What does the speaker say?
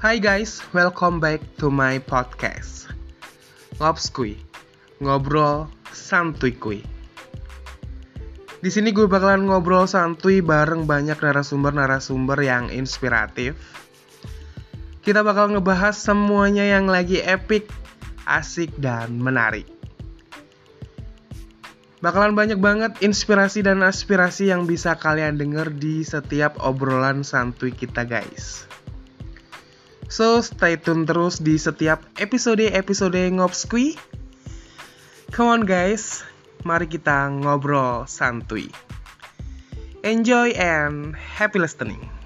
Hai guys, welcome back to my podcast. Ngobskui, ngobrol santuy kui. Di sini gue bakalan ngobrol santuy bareng banyak narasumber-narasumber yang inspiratif. Kita bakal ngebahas semuanya yang lagi epic, asik, dan menarik. Bakalan banyak banget inspirasi dan aspirasi yang bisa kalian denger di setiap obrolan santuy kita guys. So stay tune terus di setiap episode-episode Ngobskui. Come on guys, mari kita ngobrol santuy. Enjoy and happy listening.